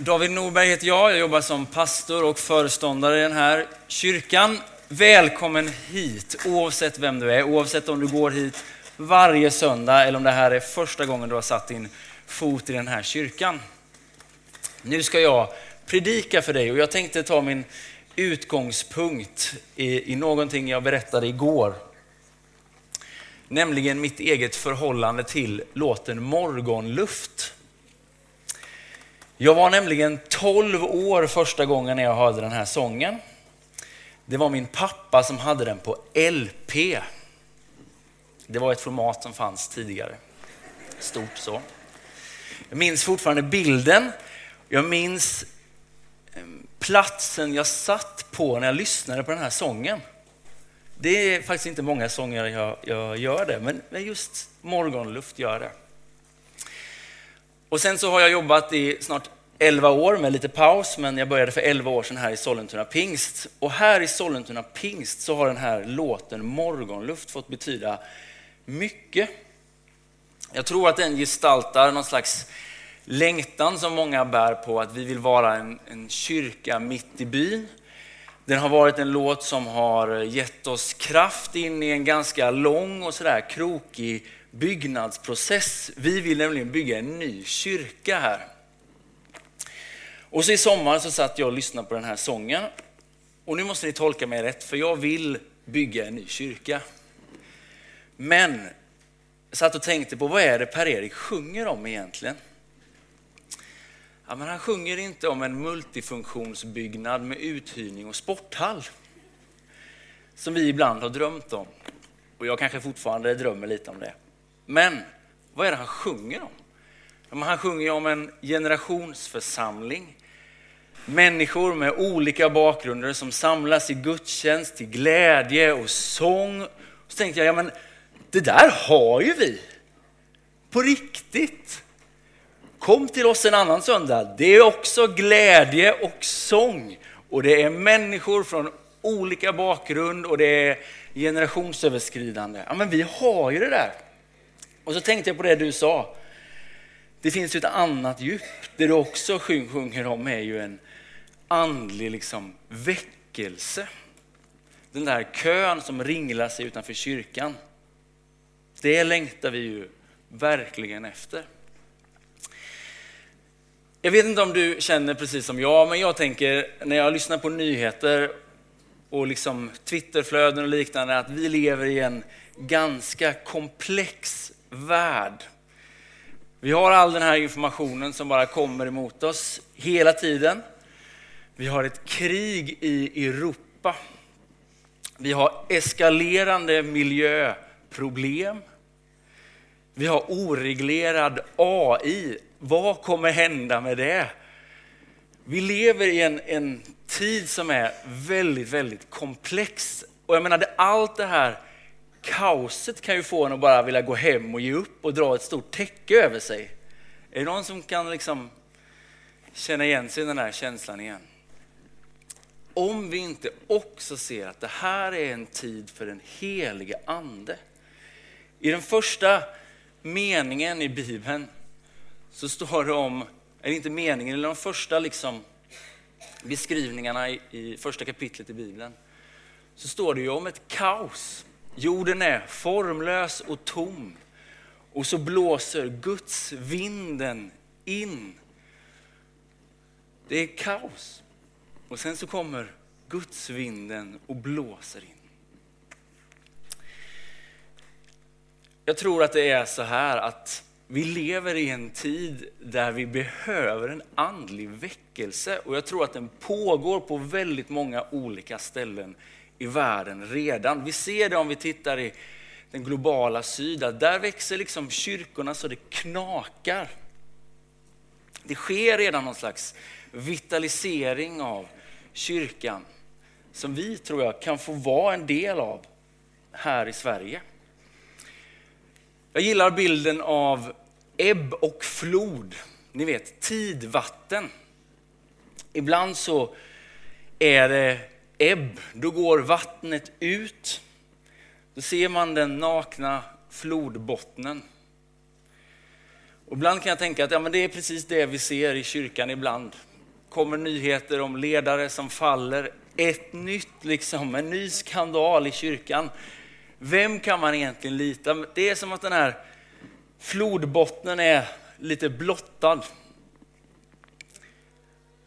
David Norberg heter jag. Jag jobbar som pastor och föreståndare i den här kyrkan. Välkommen hit, oavsett vem du är, oavsett om du går hit varje söndag eller om det här är första gången du har satt din fot i den här kyrkan. Nu ska jag predika för dig och jag tänkte ta min utgångspunkt i, i någonting jag berättade igår. Nämligen mitt eget förhållande till låten Morgonluft. Jag var nämligen 12 år första gången när jag hörde den här sången. Det var min pappa som hade den på LP. Det var ett format som fanns tidigare. Stort så. Jag minns fortfarande bilden. Jag minns ehm, platsen jag satt på när jag lyssnade på den här sången. Det är faktiskt inte många sånger jag, jag gör det, men just Morgonluft gör det. Och sen så har jag jobbat i snart 11 år med lite paus, men jag började för 11 år sedan här i Sollentuna pingst. Och här i Sollentuna pingst så har den här låten Morgonluft fått betyda mycket. Jag tror att den gestaltar någon slags längtan som många bär på, att vi vill vara en, en kyrka mitt i byn. Den har varit en låt som har gett oss kraft in i en ganska lång och sådär krokig byggnadsprocess. Vi vill nämligen bygga en ny kyrka här. Och så i sommar så satt jag och lyssnade på den här sången. Och nu måste ni tolka mig rätt, för jag vill bygga en ny kyrka. Men jag satt och tänkte på vad är det Per-Erik sjunger om egentligen? Ja, men han sjunger inte om en multifunktionsbyggnad med uthyrning och sporthall. Som vi ibland har drömt om. Och jag kanske fortfarande drömmer lite om det. Men vad är det han sjunger om? Han sjunger om en generationsförsamling. Människor med olika bakgrunder som samlas i gudstjänst till glädje och sång. Så tänkte jag, ja men det där har ju vi. På riktigt. Kom till oss en annan söndag. Det är också glädje och sång. Och det är människor från olika bakgrund och det är generationsöverskridande. Ja, men vi har ju det där. Och så tänkte jag på det du sa. Det finns ju ett annat djup. Det du också sjunger om är ju en andlig liksom väckelse. Den där kön som ringlar sig utanför kyrkan. Det längtar vi ju verkligen efter. Jag vet inte om du känner precis som jag, men jag tänker när jag lyssnar på nyheter och liksom Twitterflöden och liknande, att vi lever i en ganska komplex värld. Vi har all den här informationen som bara kommer emot oss hela tiden. Vi har ett krig i Europa. Vi har eskalerande miljöproblem. Vi har oreglerad AI. Vad kommer hända med det? Vi lever i en, en tid som är väldigt, väldigt komplex. Och jag menar, allt det här kaoset kan ju få en att bara vilja gå hem och ge upp och dra ett stort täcke över sig. Är det någon som kan liksom känna igen sig i den här känslan igen? Om vi inte också ser att det här är en tid för den helige ande. I den första meningen i Bibeln så står det om, eller inte meningen, eller de första liksom beskrivningarna i, i första kapitlet i Bibeln, så står det ju om ett kaos. Jorden är formlös och tom och så blåser Guds vinden in. Det är kaos. Och sen så kommer Guds vinden och blåser in. Jag tror att det är så här att vi lever i en tid där vi behöver en andlig väckelse och jag tror att den pågår på väldigt många olika ställen i världen redan. Vi ser det om vi tittar i den globala syd, där växer liksom kyrkorna så det knakar. Det sker redan någon slags vitalisering av kyrkan som vi, tror jag, kan få vara en del av här i Sverige. Jag gillar bilden av ebb och flod. Ni vet, tidvatten. Ibland så är det ebb, då går vattnet ut. Då ser man den nakna flodbottnen. Och ibland kan jag tänka att ja, men det är precis det vi ser i kyrkan ibland. kommer nyheter om ledare som faller, ett nytt, liksom, en ny skandal i kyrkan. Vem kan man egentligen lita Det är som att den här flodbottnen är lite blottad.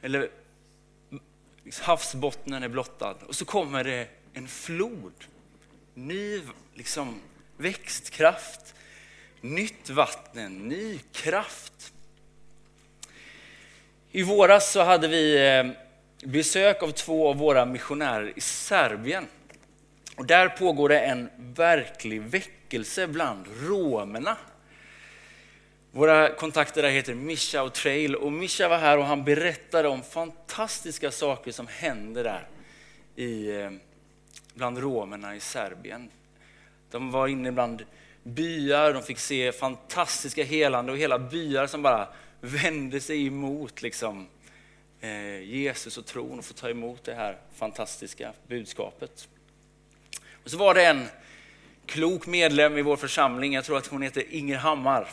Eller havsbottnen är blottad. Och så kommer det en flod. Ny liksom, växtkraft, nytt vatten, ny kraft. I våras så hade vi eh, besök av två av våra missionärer i Serbien. Och där pågår det en verklig väckelse bland romerna. Våra kontakter där heter Mischa och Trail och Mischa var här och han berättade om fantastiska saker som händer där i, eh, bland romerna i Serbien. De var inne bland byar, de fick se fantastiska helande och hela byar som bara vände sig emot liksom, eh, Jesus och tron och få ta emot det här fantastiska budskapet. Och så var det en klok medlem i vår församling, jag tror att hon heter Inger Hammar,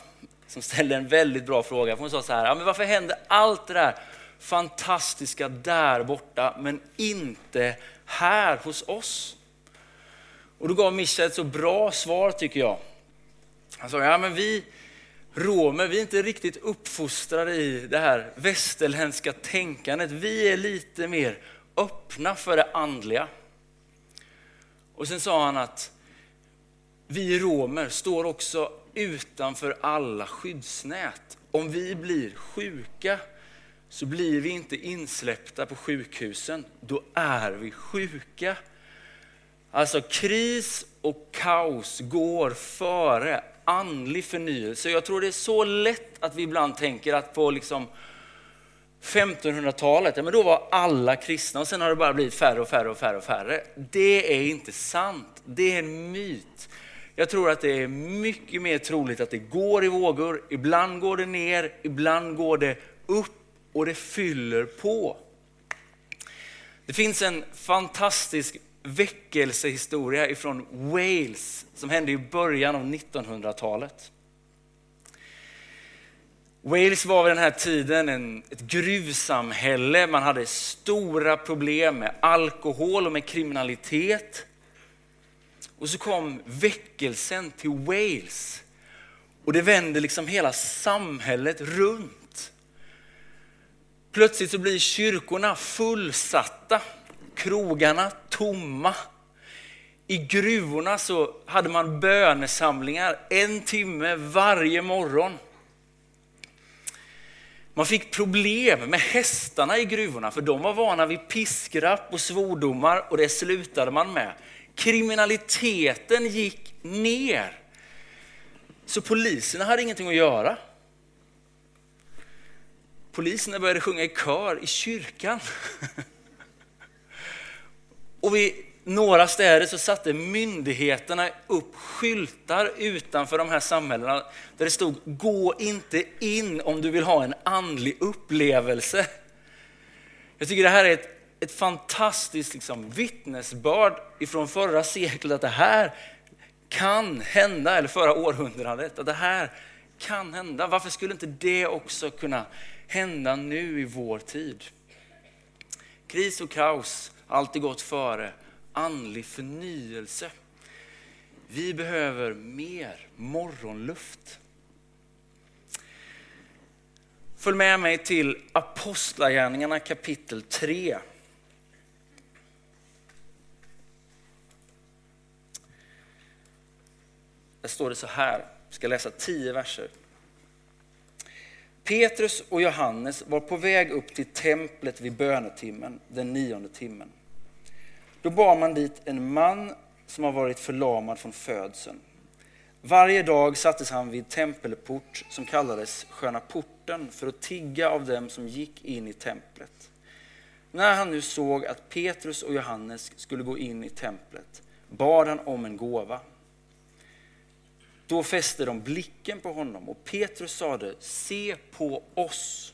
som ställde en väldigt bra fråga. Hon sa så här, ja, men varför händer allt det där fantastiska där borta men inte här hos oss? Och då gav Mischa ett så bra svar tycker jag. Han sa, ja men vi romer, vi är inte riktigt uppfostrade i det här västerländska tänkandet. Vi är lite mer öppna för det andliga. Och sen sa han att vi romer står också utanför alla skyddsnät. Om vi blir sjuka så blir vi inte insläppta på sjukhusen. Då är vi sjuka. Alltså kris och kaos går före andlig förnyelse. Jag tror det är så lätt att vi ibland tänker att på liksom 1500-talet, ja, men då var alla kristna och sen har det bara blivit färre och färre och färre och färre. Det är inte sant. Det är en myt. Jag tror att det är mycket mer troligt att det går i vågor. Ibland går det ner, ibland går det upp och det fyller på. Det finns en fantastisk väckelsehistoria ifrån Wales som hände i början av 1900-talet. Wales var vid den här tiden en, ett gruvsamhälle. Man hade stora problem med alkohol och med kriminalitet. Och så kom väckelsen till Wales. Och det vände liksom hela samhället runt. Plötsligt så blir kyrkorna fullsatta, krogarna tomma. I gruvorna så hade man bönesamlingar en timme varje morgon. Man fick problem med hästarna i gruvorna för de var vana vid piskrapp och svordomar och det slutade man med. Kriminaliteten gick ner. Så poliserna hade ingenting att göra. Poliserna började sjunga i kör i kyrkan. Och vid några städer så satte myndigheterna upp skyltar utanför de här samhällena där det stod gå inte in om du vill ha en andlig upplevelse. Jag tycker det här är ett ett fantastiskt liksom, vittnesbörd ifrån förra seklet att det här kan hända, eller förra århundradet, att det här kan hända. Varför skulle inte det också kunna hända nu i vår tid? Kris och kaos har alltid gått före andlig förnyelse. Vi behöver mer morgonluft. Följ med mig till Apostlagärningarna kapitel 3. Står det så här, jag ska läsa tio verser. Petrus och Johannes var på väg upp till templet vid bönetimmen, den nionde timmen. Då bar man dit en man som har varit förlamad från födseln. Varje dag sattes han vid tempelport som kallades Sköna porten för att tigga av dem som gick in i templet. När han nu såg att Petrus och Johannes skulle gå in i templet bad han om en gåva. Då fäste de blicken på honom och Petrus sade, se på oss.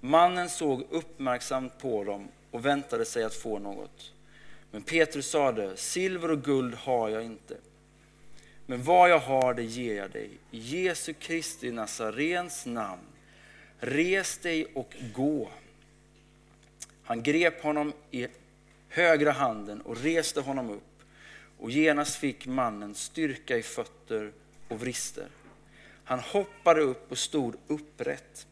Mannen såg uppmärksamt på dem och väntade sig att få något. Men Petrus sade, silver och guld har jag inte. Men vad jag har det ger jag dig. I Jesu Kristi Nazarens namn. Res dig och gå. Han grep honom i högra handen och reste honom upp. Och genast fick mannen styrka i fötter och vrister. Han hoppade upp och stod upprätt.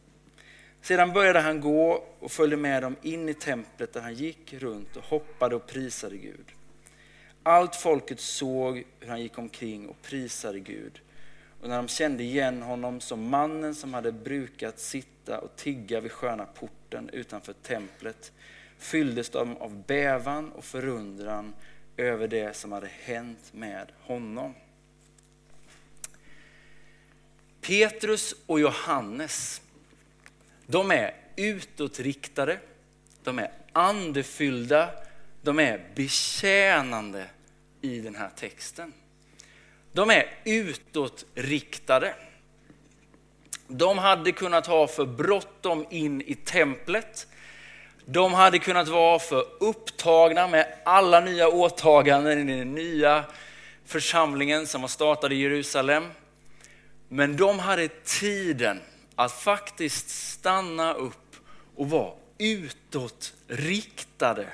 Sedan började han gå och följde med dem in i templet där han gick runt och hoppade och prisade Gud. Allt folket såg hur han gick omkring och prisade Gud. Och när de kände igen honom som mannen som hade brukat sitta och tigga vid sköna porten utanför templet fylldes de av bävan och förundran över det som hade hänt med honom. Petrus och Johannes, de är utåtriktade, de är andefyllda, de är betjänande i den här texten. De är utåtriktade. De hade kunnat ha för bråttom in i templet. De hade kunnat vara för upptagna med alla nya åtaganden i den nya församlingen som var startad i Jerusalem. Men de hade tiden att faktiskt stanna upp och vara utåtriktade.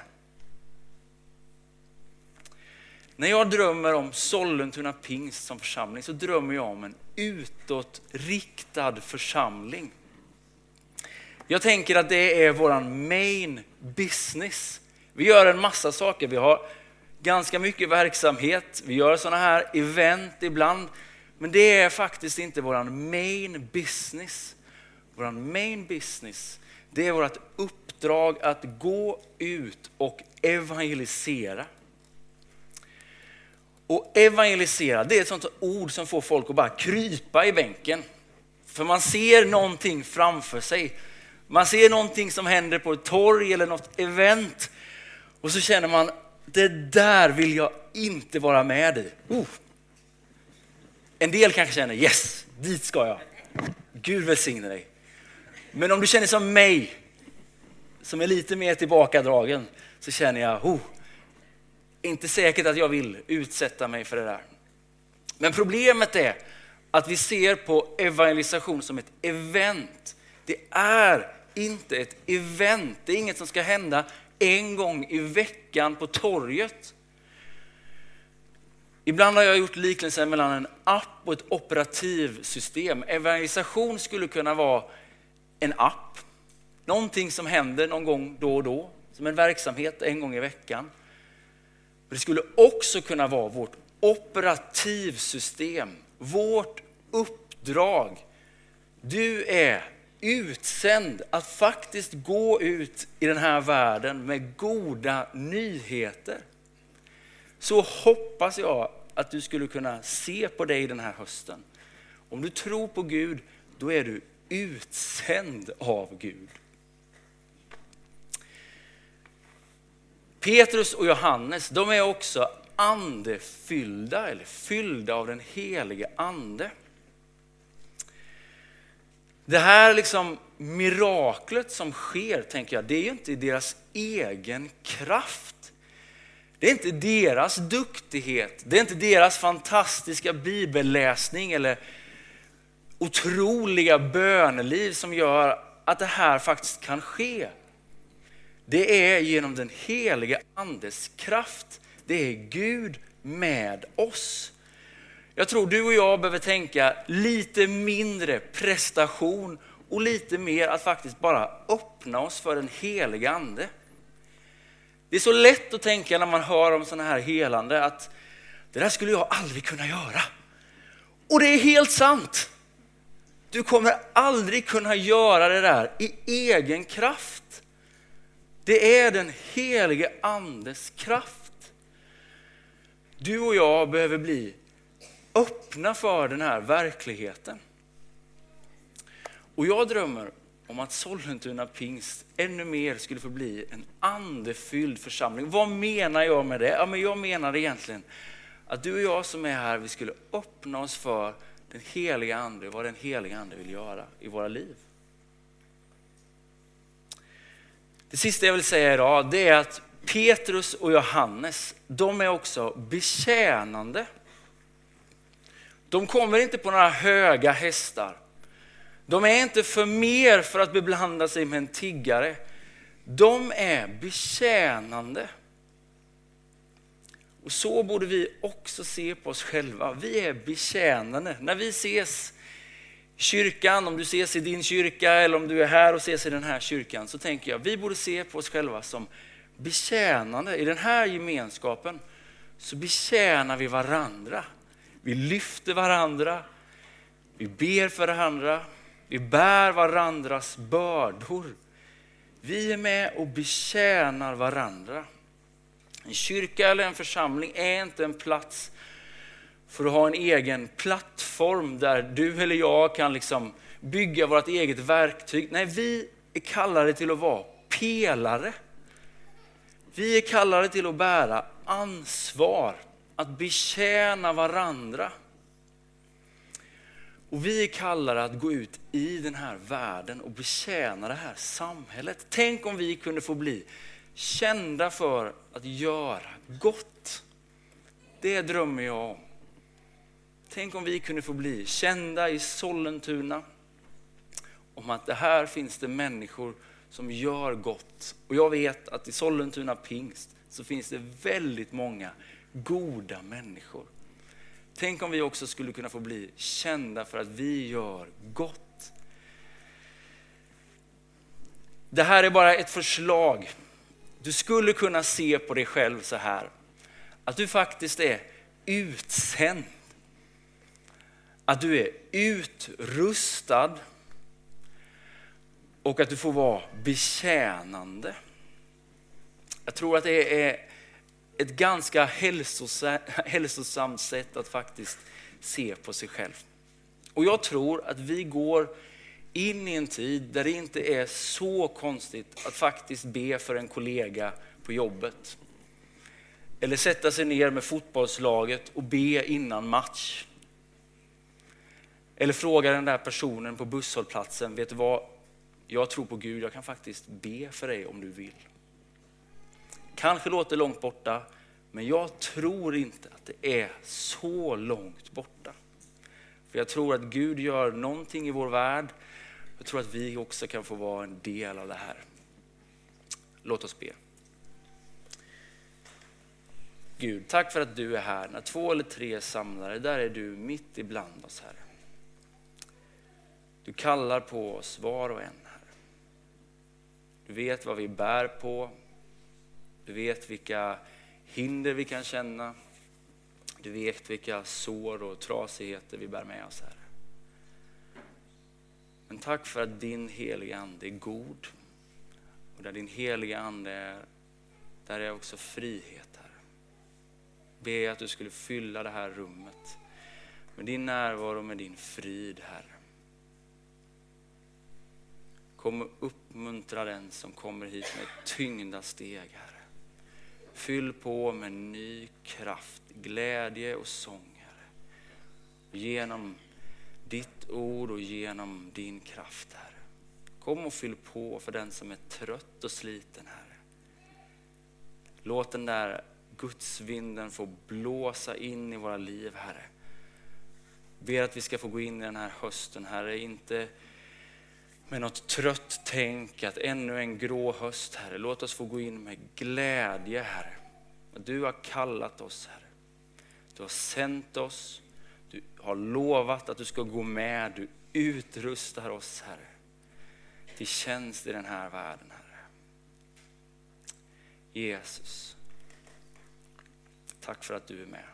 När jag drömmer om Sollentuna pingst som församling så drömmer jag om en utåtriktad församling. Jag tänker att det är vår main business. Vi gör en massa saker. Vi har ganska mycket verksamhet. Vi gör sådana här event ibland. Men det är faktiskt inte vår main business. Vår main business, det är vårt uppdrag att gå ut och evangelisera. Och evangelisera, det är ett sånt ord som får folk att bara krypa i bänken. För man ser någonting framför sig. Man ser någonting som händer på ett torg eller något event. Och så känner man, det där vill jag inte vara med i. Oh. En del kanske känner, yes, dit ska jag. Gud välsigne dig. Men om du känner som mig, som är lite mer tillbakadragen, så känner jag, oh, inte säkert att jag vill utsätta mig för det där. Men problemet är att vi ser på evangelisation som ett event. Det är inte ett event, det är inget som ska hända en gång i veckan på torget. Ibland har jag gjort liknelsen mellan en app och ett operativsystem. Evangelisation skulle kunna vara en app, någonting som händer någon gång då och då, som en verksamhet en gång i veckan. Men det skulle också kunna vara vårt operativsystem, vårt uppdrag. Du är utsänd att faktiskt gå ut i den här världen med goda nyheter. Så hoppas jag att du skulle kunna se på dig den här hösten. Om du tror på Gud, då är du utsänd av Gud. Petrus och Johannes, de är också andefyllda eller fyllda av den helige ande. Det här liksom miraklet som sker, tänker jag, det är ju inte deras egen kraft. Det är inte deras duktighet, det är inte deras fantastiska bibelläsning eller otroliga böneliv som gör att det här faktiskt kan ske. Det är genom den heliga andes kraft. Det är Gud med oss. Jag tror du och jag behöver tänka lite mindre prestation och lite mer att faktiskt bara öppna oss för den heliga ande. Det är så lätt att tänka när man hör om sådana här helande att det där skulle jag aldrig kunna göra. Och det är helt sant. Du kommer aldrig kunna göra det där i egen kraft. Det är den helige andes kraft. Du och jag behöver bli öppna för den här verkligheten. Och jag drömmer om att Sollentuna pingst ännu mer skulle få bli en andefylld församling. Vad menar jag med det? Ja, men jag menar egentligen att du och jag som är här, vi skulle öppna oss för den heliga ande, vad den heliga ande vill göra i våra liv. Det sista jag vill säga idag det är att Petrus och Johannes, de är också betjänande. De kommer inte på några höga hästar. De är inte för mer för att beblanda sig med en tiggare. De är betjänande. Och så borde vi också se på oss själva. Vi är betjänande. När vi ses i kyrkan, om du ses i din kyrka eller om du är här och ses i den här kyrkan, så tänker jag vi borde se på oss själva som betjänande. I den här gemenskapen så betjänar vi varandra. Vi lyfter varandra, vi ber för varandra, vi bär varandras bördor. Vi är med och betjänar varandra. En kyrka eller en församling är inte en plats för att ha en egen plattform där du eller jag kan liksom bygga vårt eget verktyg. Nej, vi är kallade till att vara pelare. Vi är kallade till att bära ansvar, att betjäna varandra. Och vi är kallade att gå ut i den här världen och betjäna det här samhället. Tänk om vi kunde få bli kända för att göra gott. Det drömmer jag om. Tänk om vi kunde få bli kända i Sollentuna om att det här finns det människor som gör gott. Och jag vet att i Sollentuna pingst så finns det väldigt många goda människor. Tänk om vi också skulle kunna få bli kända för att vi gör gott. Det här är bara ett förslag. Du skulle kunna se på dig själv så här, att du faktiskt är utsänd. Att du är utrustad och att du får vara betjänande. Jag tror att det är ett ganska hälsosamt sätt att faktiskt se på sig själv. Och jag tror att vi går in i en tid där det inte är så konstigt att faktiskt be för en kollega på jobbet. Eller sätta sig ner med fotbollslaget och be innan match. Eller fråga den där personen på busshållplatsen, vet du vad? Jag tror på Gud, jag kan faktiskt be för dig om du vill. Kanske låter långt borta, men jag tror inte att det är så långt borta. För jag tror att Gud gör någonting i vår värld. Jag tror att vi också kan få vara en del av det här. Låt oss be. Gud, tack för att du är här. När två eller tre är samlade, där är du mitt ibland oss, Herre. Du kallar på oss var och en, Herre. Du vet vad vi bär på. Du vet vilka hinder vi kan känna. Du vet vilka sår och trasigheter vi bär med oss, Herre. Men tack för att din heliga Ande är god. Och där din heliga Ande är, där är också frihet, Herre. Be att du skulle fylla det här rummet med din närvaro med din frid, Herre. Kom och uppmuntra den som kommer hit med tyngda steg, Herre. Fyll på med ny kraft, glädje och sång, Genom ditt ord och genom din kraft, Herre. Kom och fyll på för den som är trött och sliten, Herre. Låt den där gudsvinden få blåsa in i våra liv, Herre. Ber att vi ska få gå in i den här hösten, Herre, inte med något trött tänk att ännu en grå höst, Herre. Låt oss få gå in med glädje, Herre. Du har kallat oss, Herre. Du har sänt oss. Du har lovat att du ska gå med. Du utrustar oss, Herre, till tjänst i den här världen, Herre. Jesus, tack för att du är med.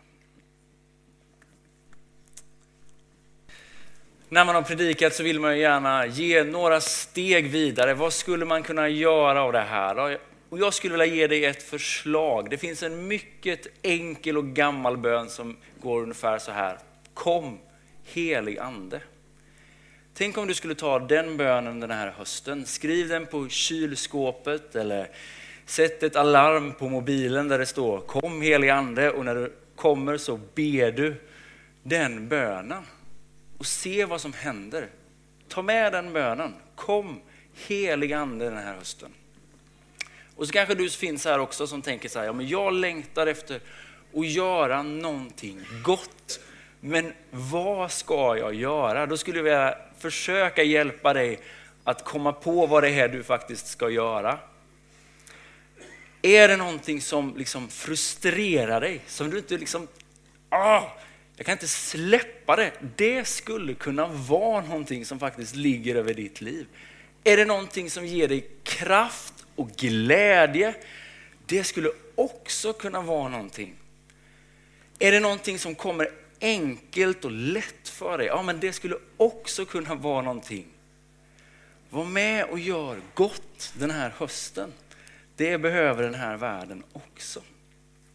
När man har predikat så vill man gärna ge några steg vidare. Vad skulle man kunna göra av det här? Och jag skulle vilja ge dig ett förslag. Det finns en mycket enkel och gammal bön som går ungefär så här. Kom helig ande. Tänk om du skulle ta den bönen den här hösten. Skriv den på kylskåpet eller sätt ett alarm på mobilen där det står Kom helig ande och när du kommer så ber du den bönen och se vad som händer. Ta med den bönen. Kom helig ande den här hösten. Och så kanske du finns här också som tänker så här, ja men jag längtar efter att göra någonting gott Men vad ska jag göra? Då skulle jag vilja försöka hjälpa dig att komma på vad det är du faktiskt ska göra. Är det någonting som liksom frustrerar dig, som du inte liksom, ah, jag kan inte släppa det. Det skulle kunna vara någonting som faktiskt ligger över ditt liv. Är det någonting som ger dig kraft och glädje? Det skulle också kunna vara någonting. Är det någonting som kommer enkelt och lätt för dig? Ja, men det skulle också kunna vara någonting. Var med och gör gott den här hösten. Det behöver den här världen också.